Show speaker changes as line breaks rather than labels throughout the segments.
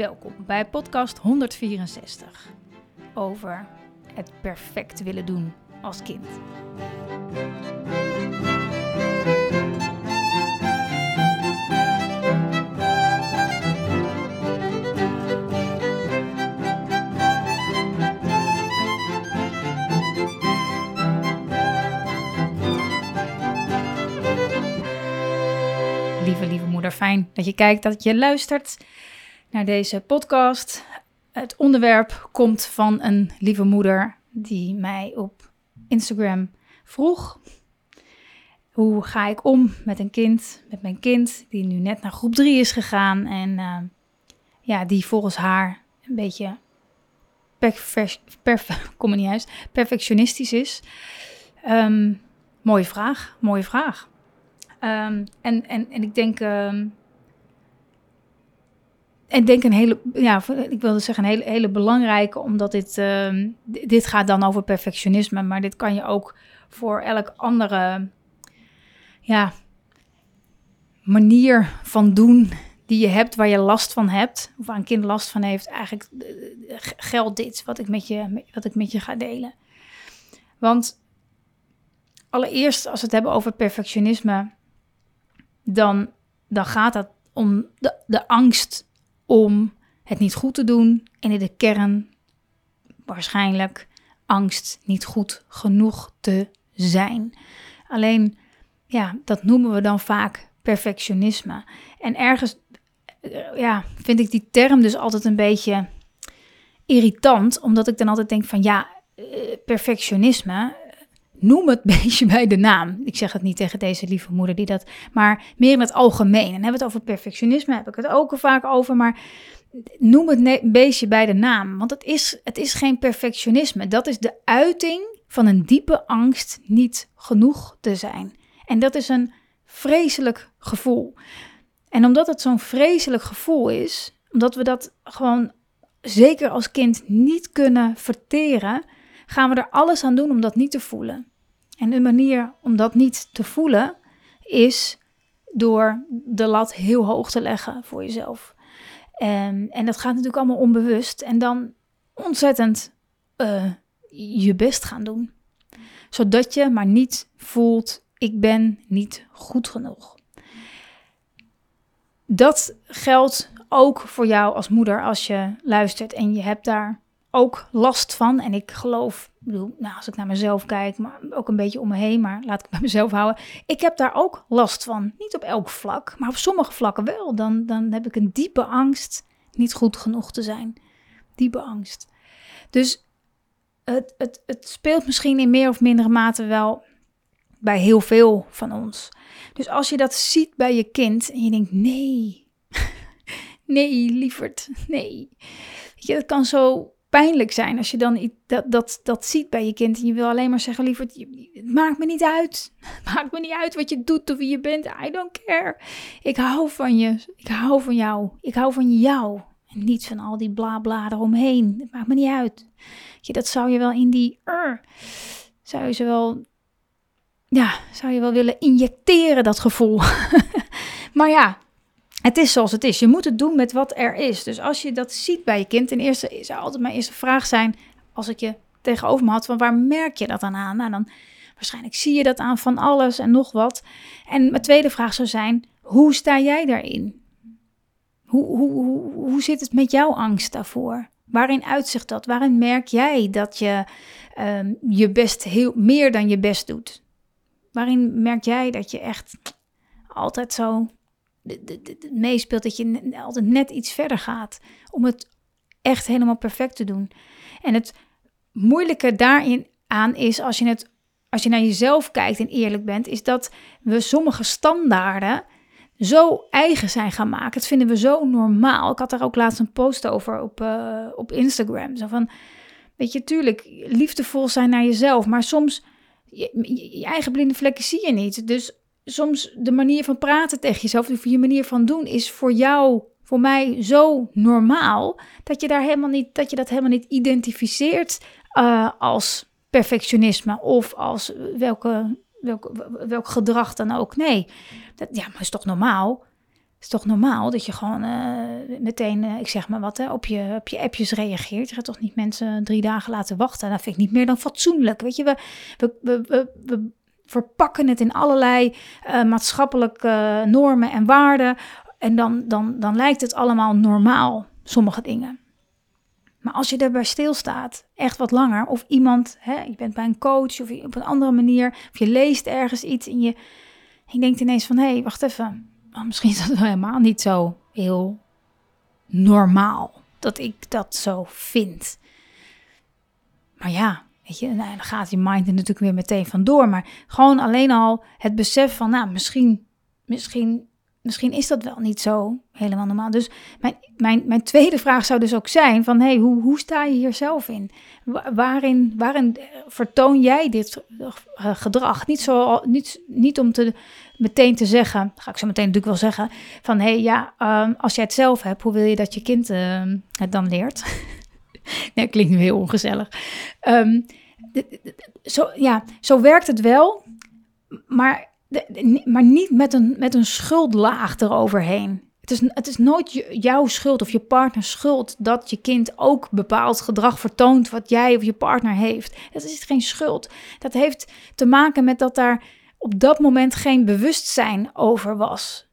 Welkom bij podcast 164 over het perfect willen doen als kind. Lieve, lieve moeder, fijn dat je kijkt, dat je luistert naar deze podcast. Het onderwerp komt van een lieve moeder die mij op Instagram vroeg. Hoe ga ik om met een kind, met mijn kind, die nu net naar groep 3 is gegaan en uh, ja, die volgens haar een beetje perf perf niet juist, perfectionistisch is. Um, mooie vraag, mooie vraag. Um, en, en, en ik denk, um, ik denk een hele, ja, ik wilde zeggen een hele, hele belangrijke, omdat dit, uh, dit gaat dan over perfectionisme, maar dit kan je ook voor elk andere, ja, manier van doen die je hebt, waar je last van hebt, of waar een kind last van heeft, eigenlijk geldt dit wat ik met je, wat ik met je ga delen. Want allereerst, als we het hebben over perfectionisme, dan, dan gaat het om de, de angst om het niet goed te doen. En in de kern waarschijnlijk angst niet goed genoeg te zijn. Alleen, ja, dat noemen we dan vaak perfectionisme. En ergens, ja, vind ik die term dus altijd een beetje irritant, omdat ik dan altijd denk van ja, perfectionisme, noem het beestje bij de naam. Ik zeg het niet tegen deze lieve moeder die dat, maar meer in het algemeen. En hebben we het over perfectionisme, heb ik het ook al vaak over, maar noem het beestje bij de naam. Want het is, het is geen perfectionisme. Dat is de uiting van een diepe angst niet genoeg te zijn. En dat is een vreselijk gevoel. En omdat het zo'n vreselijk gevoel is, omdat we dat gewoon zeker als kind niet kunnen verteren, gaan we er alles aan doen om dat niet te voelen. En een manier om dat niet te voelen is door de lat heel hoog te leggen voor jezelf. En, en dat gaat natuurlijk allemaal onbewust. En dan ontzettend uh, je best gaan doen. Zodat je maar niet voelt, ik ben niet goed genoeg. Dat geldt ook voor jou als moeder als je luistert en je hebt daar ook last van. En ik geloof, bedoel, nou, als ik naar mezelf kijk, maar ook een beetje om me heen, maar laat ik bij mezelf houden. Ik heb daar ook last van. Niet op elk vlak, maar op sommige vlakken wel. Dan, dan heb ik een diepe angst niet goed genoeg te zijn. Diepe angst. Dus het, het, het speelt misschien in meer of mindere mate wel bij heel veel van ons. Dus als je dat ziet bij je kind en je denkt: nee, nee, lieverd, nee. Weet je, dat kan zo pijnlijk zijn als je dan dat, dat, dat ziet bij je kind. En je wil alleen maar zeggen, liever, het maakt me niet uit. Maakt me niet uit wat je doet of wie je bent. I don't care. Ik hou van je. Ik hou van jou. Ik hou van jou. En niet van al die bla bla eromheen. Het maakt me niet uit. Je, dat zou je wel in die... Uh, zou je ze wel... Ja, zou je wel willen injecteren, dat gevoel. maar ja, het is zoals het is. Je moet het doen met wat er is. Dus als je dat ziet bij je kind, ten eerste zou altijd mijn eerste vraag zijn, als ik je tegenover me had, van waar merk je dat dan aan? Nou, dan waarschijnlijk zie je dat aan van alles en nog wat. En mijn tweede vraag zou zijn, hoe sta jij daarin? Hoe, hoe, hoe, hoe zit het met jouw angst daarvoor? Waarin uitzicht dat? Waarin merk jij dat je um, je best heel meer dan je best doet? Waarin merk jij dat je echt altijd zo meespeelt dat je altijd net iets verder gaat om het echt helemaal perfect te doen. En het moeilijke daarin aan is als je het als je naar jezelf kijkt en eerlijk bent, is dat we sommige standaarden zo eigen zijn gaan maken. Dat vinden we zo normaal. Ik had daar ook laatst een post over op, uh, op Instagram. Zo van, weet je, tuurlijk, liefdevol zijn naar jezelf. Maar soms, je eigen blinde vlekken zie je niet. Dus soms de manier van praten tegen jezelf, of je manier van doen, is voor jou, voor mij zo normaal. Dat je, daar helemaal niet, dat, je dat helemaal niet identificeert uh, als perfectionisme of als welke welk, welk gedrag dan ook. Nee, dat, ja, maar is toch normaal? is toch normaal dat je gewoon uh, meteen, uh, ik zeg maar wat, hè, op, je, op je appjes reageert. Je gaat toch niet mensen drie dagen laten wachten? Dat vind ik niet meer dan fatsoenlijk. Weet je, we, we, we, we verpakken het in allerlei uh, maatschappelijke normen en waarden. En dan, dan, dan lijkt het allemaal normaal, sommige dingen. Maar als je erbij stilstaat, echt wat langer, of iemand, hè, je bent bij een coach of op een andere manier, of je leest ergens iets en je, je denkt ineens van, hé, hey, wacht even, oh, misschien is dat helemaal niet zo heel normaal dat ik dat zo vind. Maar ja, je, nou, dan gaat je mind er natuurlijk weer meteen vandoor. Maar gewoon alleen al het besef van, nou, misschien, misschien misschien is dat wel niet zo helemaal normaal. Dus mijn, mijn, mijn tweede vraag zou dus ook zijn van, hey, hoe, hoe sta je hier zelf in? Waarin, waarin vertoon jij dit eh, gedrag? Niet, zo, niet, niet om te, meteen te zeggen, ga ik zo meteen natuurlijk wel zeggen, van, hé, hey, ja, um, als jij het zelf hebt, hoe wil je dat je kind uh, het dan leert? nee, klinkt nu heel ongezellig. Um, zo, ja, zo werkt het wel, maar maar niet met een, met een schuldlaag eroverheen. Het is, het is nooit jouw schuld of je partners schuld dat je kind ook bepaald gedrag vertoont wat jij of je partner heeft. Dat is geen schuld. Dat heeft te maken met dat daar op dat moment geen bewustzijn over was.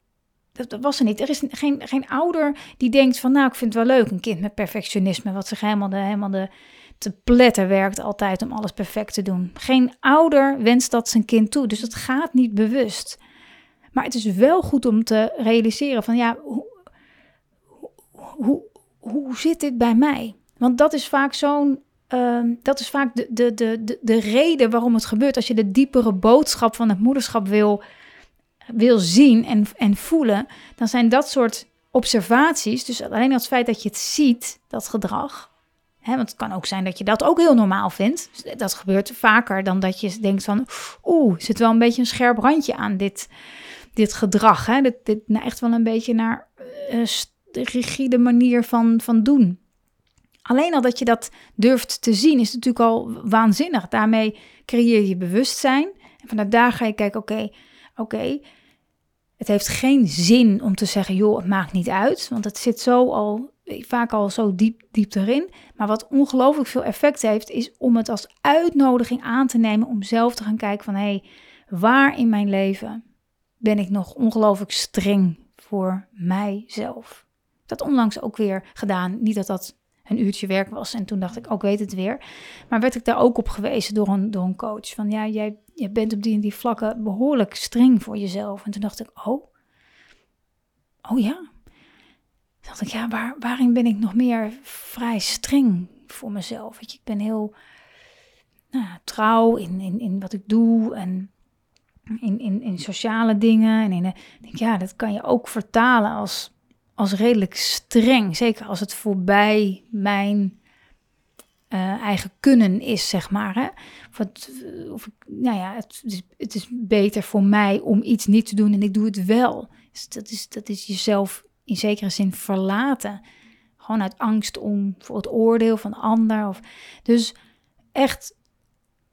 Dat, was er niet. Er is geen, geen ouder die denkt van nou, ik vind het wel leuk, een kind met perfectionisme, wat zich helemaal de, helemaal de, te pletten werkt altijd om alles perfect te doen. Geen ouder wenst dat zijn kind toe, dus dat gaat niet bewust. Maar het is wel goed om te realiseren van ja, hoe, hoe, hoe zit dit bij mij? Want dat is vaak zo'n ehm, dat is vaak de, de, de, de, reden waarom het gebeurt. Als je de diepere boodschap van het moederschap wil, wil zien en, en voelen, dan zijn dat soort observaties, dus alleen het feit dat je het ziet, dat gedrag, want het kan ook zijn dat je dat ook heel normaal vindt. Dat gebeurt vaker dan dat je denkt van... oeh, zit wel een beetje een scherp randje aan dit, dit gedrag. Hè? Dit, dit nou echt wel een beetje naar uh, rigide manier van, van doen. Alleen al dat je dat durft te zien is natuurlijk al waanzinnig. Daarmee creëer je bewustzijn. En vanuit daar ga je kijken, oké, oké... het heeft geen zin om te zeggen, joh, het maakt niet uit. Want het zit zo al vaak al zo diep, diep erin. Maar wat ongelooflijk veel effect heeft, is om het als uitnodiging aan te nemen om zelf te gaan kijken van hé, hey, waar in mijn leven ben ik nog ongelooflijk streng voor mijzelf? Dat onlangs ook weer gedaan. Niet dat dat een uurtje werk was en toen dacht ik, ook oh, weet het weer. Maar werd ik daar ook op gewezen door een, door een coach. Van ja, jij, jij bent op die en die vlakken behoorlijk streng voor jezelf. En toen dacht ik, oh, oh ja, dacht ik, ja, waar, waarin ben ik nog meer vrij streng voor mezelf? Weet je, ik ben heel nou, trouw in, in, in wat ik doe en in, in, in sociale dingen. En in, de, denk, ja, dat kan je ook vertalen als, als redelijk streng. Zeker als het voorbij mijn uh, eigen kunnen is, zeg maar. Hè? Of, het, nou ja, het is, het is beter voor mij om iets niet te doen en ik doe het wel. Dus dat, is, dat is jezelf in zekere zin verlaten. Gewoon uit angst om voor het oordeel van ander. Of, dus echt,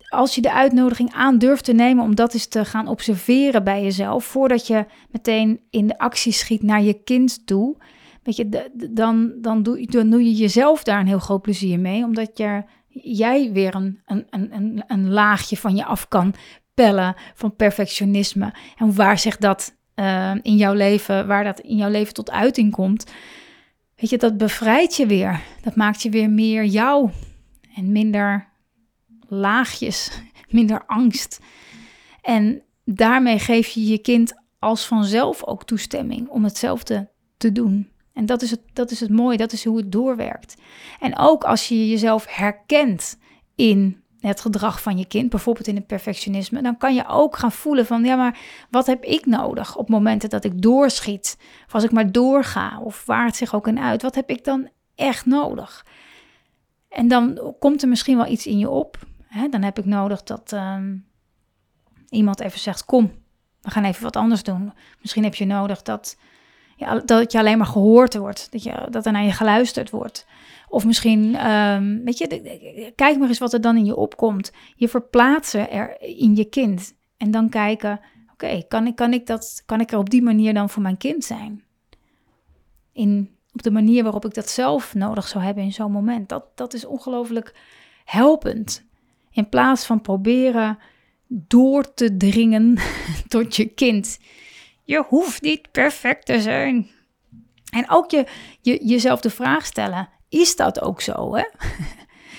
als je de uitnodiging aan durft te nemen om dat eens te gaan observeren bij jezelf, voordat je meteen in de actie schiet naar je kind toe, weet je, dan, dan, doe, dan doe je jezelf daar een heel groot plezier mee, omdat je, jij weer een, een, een, een laagje van je af kan pellen van perfectionisme. En waar zich dat uh, in jouw leven, waar dat in jouw leven tot uiting komt, weet je, dat bevrijdt je weer. Dat maakt je weer meer jou en minder laagjes, minder angst. En daarmee geef je je kind als vanzelf ook toestemming om hetzelfde te doen. En dat is het, dat is het mooie, dat is hoe het doorwerkt. En ook als je jezelf herkent in het gedrag van je kind, bijvoorbeeld in het perfectionisme, dan kan je ook gaan voelen van, ja, maar wat heb ik nodig op momenten dat ik doorschiet, of als ik maar doorga, of waar het zich ook in uit, wat heb ik dan echt nodig? En dan komt er misschien wel iets in je op. Hè? Dan heb ik nodig dat ehm, iemand even zegt, kom, we gaan even wat anders doen. Misschien heb je nodig dat, dat je alleen maar gehoord wordt, dat, je, dat er naar je geluisterd wordt. Of misschien, um, weet je, kijk maar eens wat er dan in je opkomt. Je verplaatsen er in je kind. En dan kijken, oké, kan, ik, kan, ik dat, kan ik er op die manier dan voor mijn kind zijn? In, op de manier waarop ik dat zelf nodig zou hebben in zo'n moment. Dat, dat is ongelooflijk helpend. In plaats van proberen door te dringen tot je kind. Je hoeft niet perfect te zijn. En ook je, je, jezelf de vraag stellen: is dat ook zo? Hè?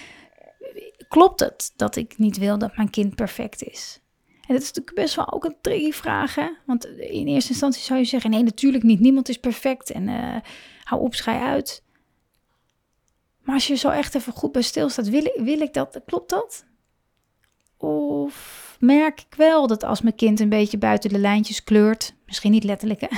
Klopt het dat ik niet wil dat mijn kind perfect is? En dat is natuurlijk best wel ook een tricky vraag, hè? Want in eerste instantie zou je zeggen: nee, natuurlijk niet. Niemand is perfect en uh, hou op, schij uit. Maar als je zo echt even goed bij stilstaat, wil wil ik dat? Klopt dat? Of merk ik wel dat als mijn kind een beetje buiten de lijntjes kleurt, misschien niet letterlijk,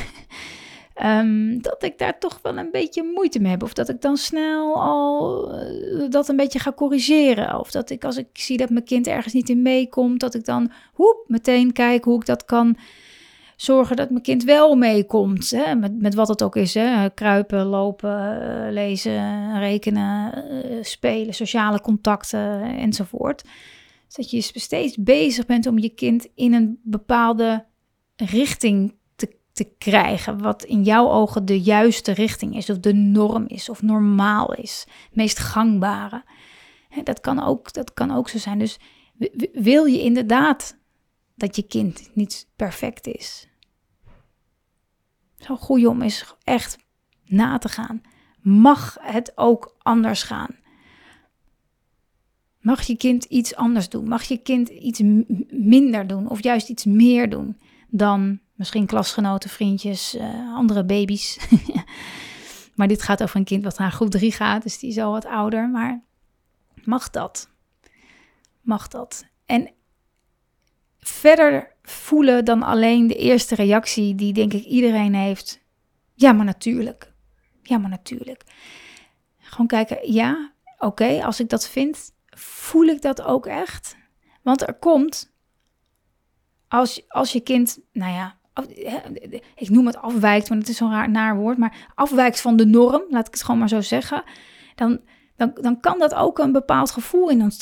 ehm, dat ik daar toch wel een beetje moeite mee heb. Of dat ik dan snel al uh, dat een beetje ga corrigeren. Of dat ik als ik zie dat mijn kind ergens niet in meekomt, dat ik dan hoep, meteen kijk hoe ik dat kan zorgen dat mijn kind wel meekomt. Hè? Met, met wat het ook is. Hè? Kruipen, lopen, eh, lezen, rekenen, uh, spelen, sociale contacten enzovoort dat je steeds bezig bent om je kind in een bepaalde richting te, te krijgen. Wat in jouw ogen de juiste richting is, of de norm is, of normaal is. Meest gangbare. dat, kan ook, dat kan ook zo zijn. Dus wil je inderdaad dat je kind niet perfect is? Zo goed om is echt na te gaan. Mag het ook anders gaan? Mag je kind iets anders doen? Mag je kind iets minder doen? Of juist iets meer doen dan misschien klasgenoten, vriendjes, uh, andere baby's? maar dit gaat over een kind wat naar groep 3 gaat, dus die is al wat ouder. Maar mag dat? Mag dat? En verder voelen dan alleen de eerste reactie die denk ik iedereen heeft. Ja, maar natuurlijk. Ja, maar natuurlijk. Gewoon kijken, ja, oké, als ik dat vind, voel ik dat ook echt? Want er komt, als, als je kind, nou ja, ik noem het afwijkt, want het is zo'n raar naar woord, maar afwijkt van de norm, laat ik het gewoon maar zo zeggen, dan, dan, dan kan dat ook een bepaald gevoel in ons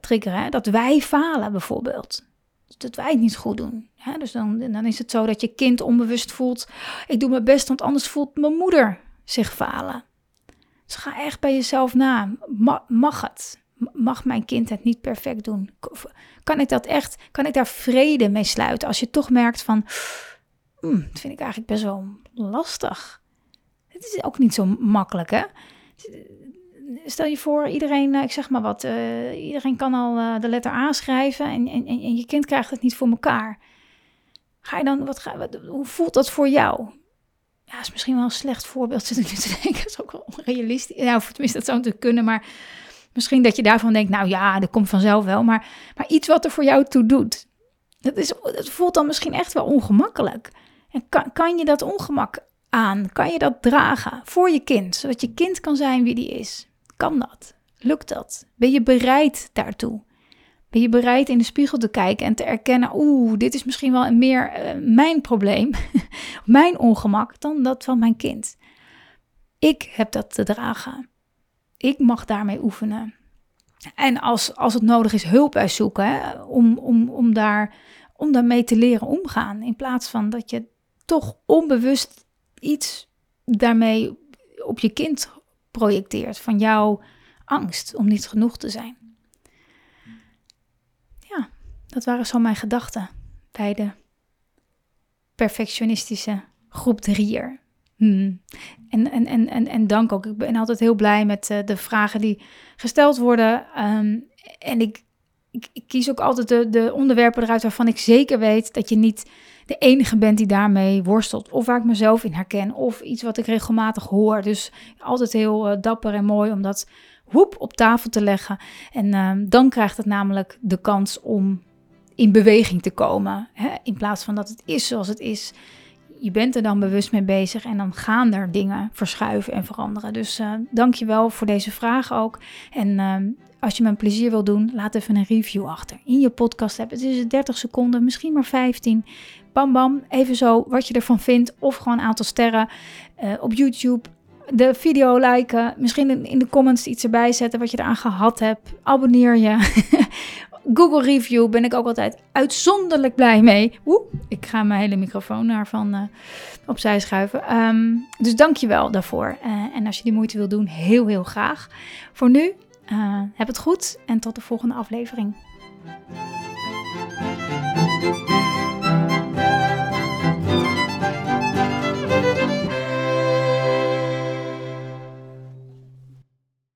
triggeren, dat wij falen bijvoorbeeld. Dat wij het niet goed doen. Hè? Dus dan, dan is het zo dat je kind onbewust voelt, ik doe mijn best, want anders voelt mijn moeder zich falen. Dus ga echt bij jezelf na. mag het? Mag mijn kind het niet perfect doen? Kan ik dat echt, kan ik daar vrede mee sluiten als je toch merkt van, hmm, dat vind ik eigenlijk best wel lastig. Het is ook niet zo makkelijk, hè? Stel je voor, iedereen, eh, ik zeg maar wat, uh, iedereen kan al uh, de letter A schrijven en, en, en, je kind krijgt het niet voor elkaar. Ga je dan, wat, hoe voelt dat voor jou? Ja, is misschien wel een slecht voorbeeld, zit ik nu te denken. Dat is ook wel onrealistisch. Nou, tenminste, dat zou natuurlijk kunnen, maar Misschien dat je daarvan denkt, nou ja, dat komt vanzelf wel. Maar, maar iets wat er voor jou toe doet. Dat, is, voelt dan misschien echt wel ongemakkelijk. En kan, kan je dat ongemak aan? Kan je dat dragen voor je kind? Zodat je kind kan zijn wie die is. Kan dat? Lukt dat? Ben je bereid daartoe? Ben je bereid in de spiegel te kijken en te erkennen: oeh, dit is misschien wel meer uh, mijn probleem, mijn ongemak, dan dat van mijn kind? Ik heb dat te dragen. Ik mag daarmee oefenen. En als, als het nodig is, hulp uitzoeken om, om, om, daar, om daarmee te leren omgaan. In plaats van dat je toch onbewust iets daarmee op je kind projecteert van jouw angst om niet genoeg te zijn. Ja, dat waren zo mijn gedachten bij de perfectionistische groep drieër. Hmm. En, en, en, en, en dank ook. Ik ben altijd heel blij met uh, de vragen die gesteld worden. Um, en ik, ik, kies ook altijd de, de onderwerpen eruit waarvan ik zeker weet dat je niet de enige bent die daarmee worstelt. Of waar ik mezelf in herken. Of iets wat ik regelmatig hoor. Dus altijd heel uh, dapper en mooi om dat woep op tafel te leggen. En ehm, dan krijgt het namelijk de kans om in beweging te komen. Hè? In plaats van dat het is zoals het is. Je bent er dan bewust mee bezig en dan gaan er dingen verschuiven en veranderen. Dus uh, dank je wel voor deze vraag ook. En ehm, als je me een plezier wil doen, laat even een review achter in je podcast app. Het is 30 seconden, misschien maar 15. Bam bam, even zo wat je ervan vindt of gewoon een aantal sterren uh, op YouTube. De video liken, misschien in de comments iets erbij zetten wat je eraan gehad hebt. Abonneer je. Google review ben ik ook altijd uitzonderlijk blij mee. Oeh, ik ga mijn hele microfoon daarvan uh, opzij schuiven. Um, dus dank je wel daarvoor. Uh, en als je die moeite wil doen, heel heel graag. Voor nu, uh, heb het goed en tot de volgende aflevering.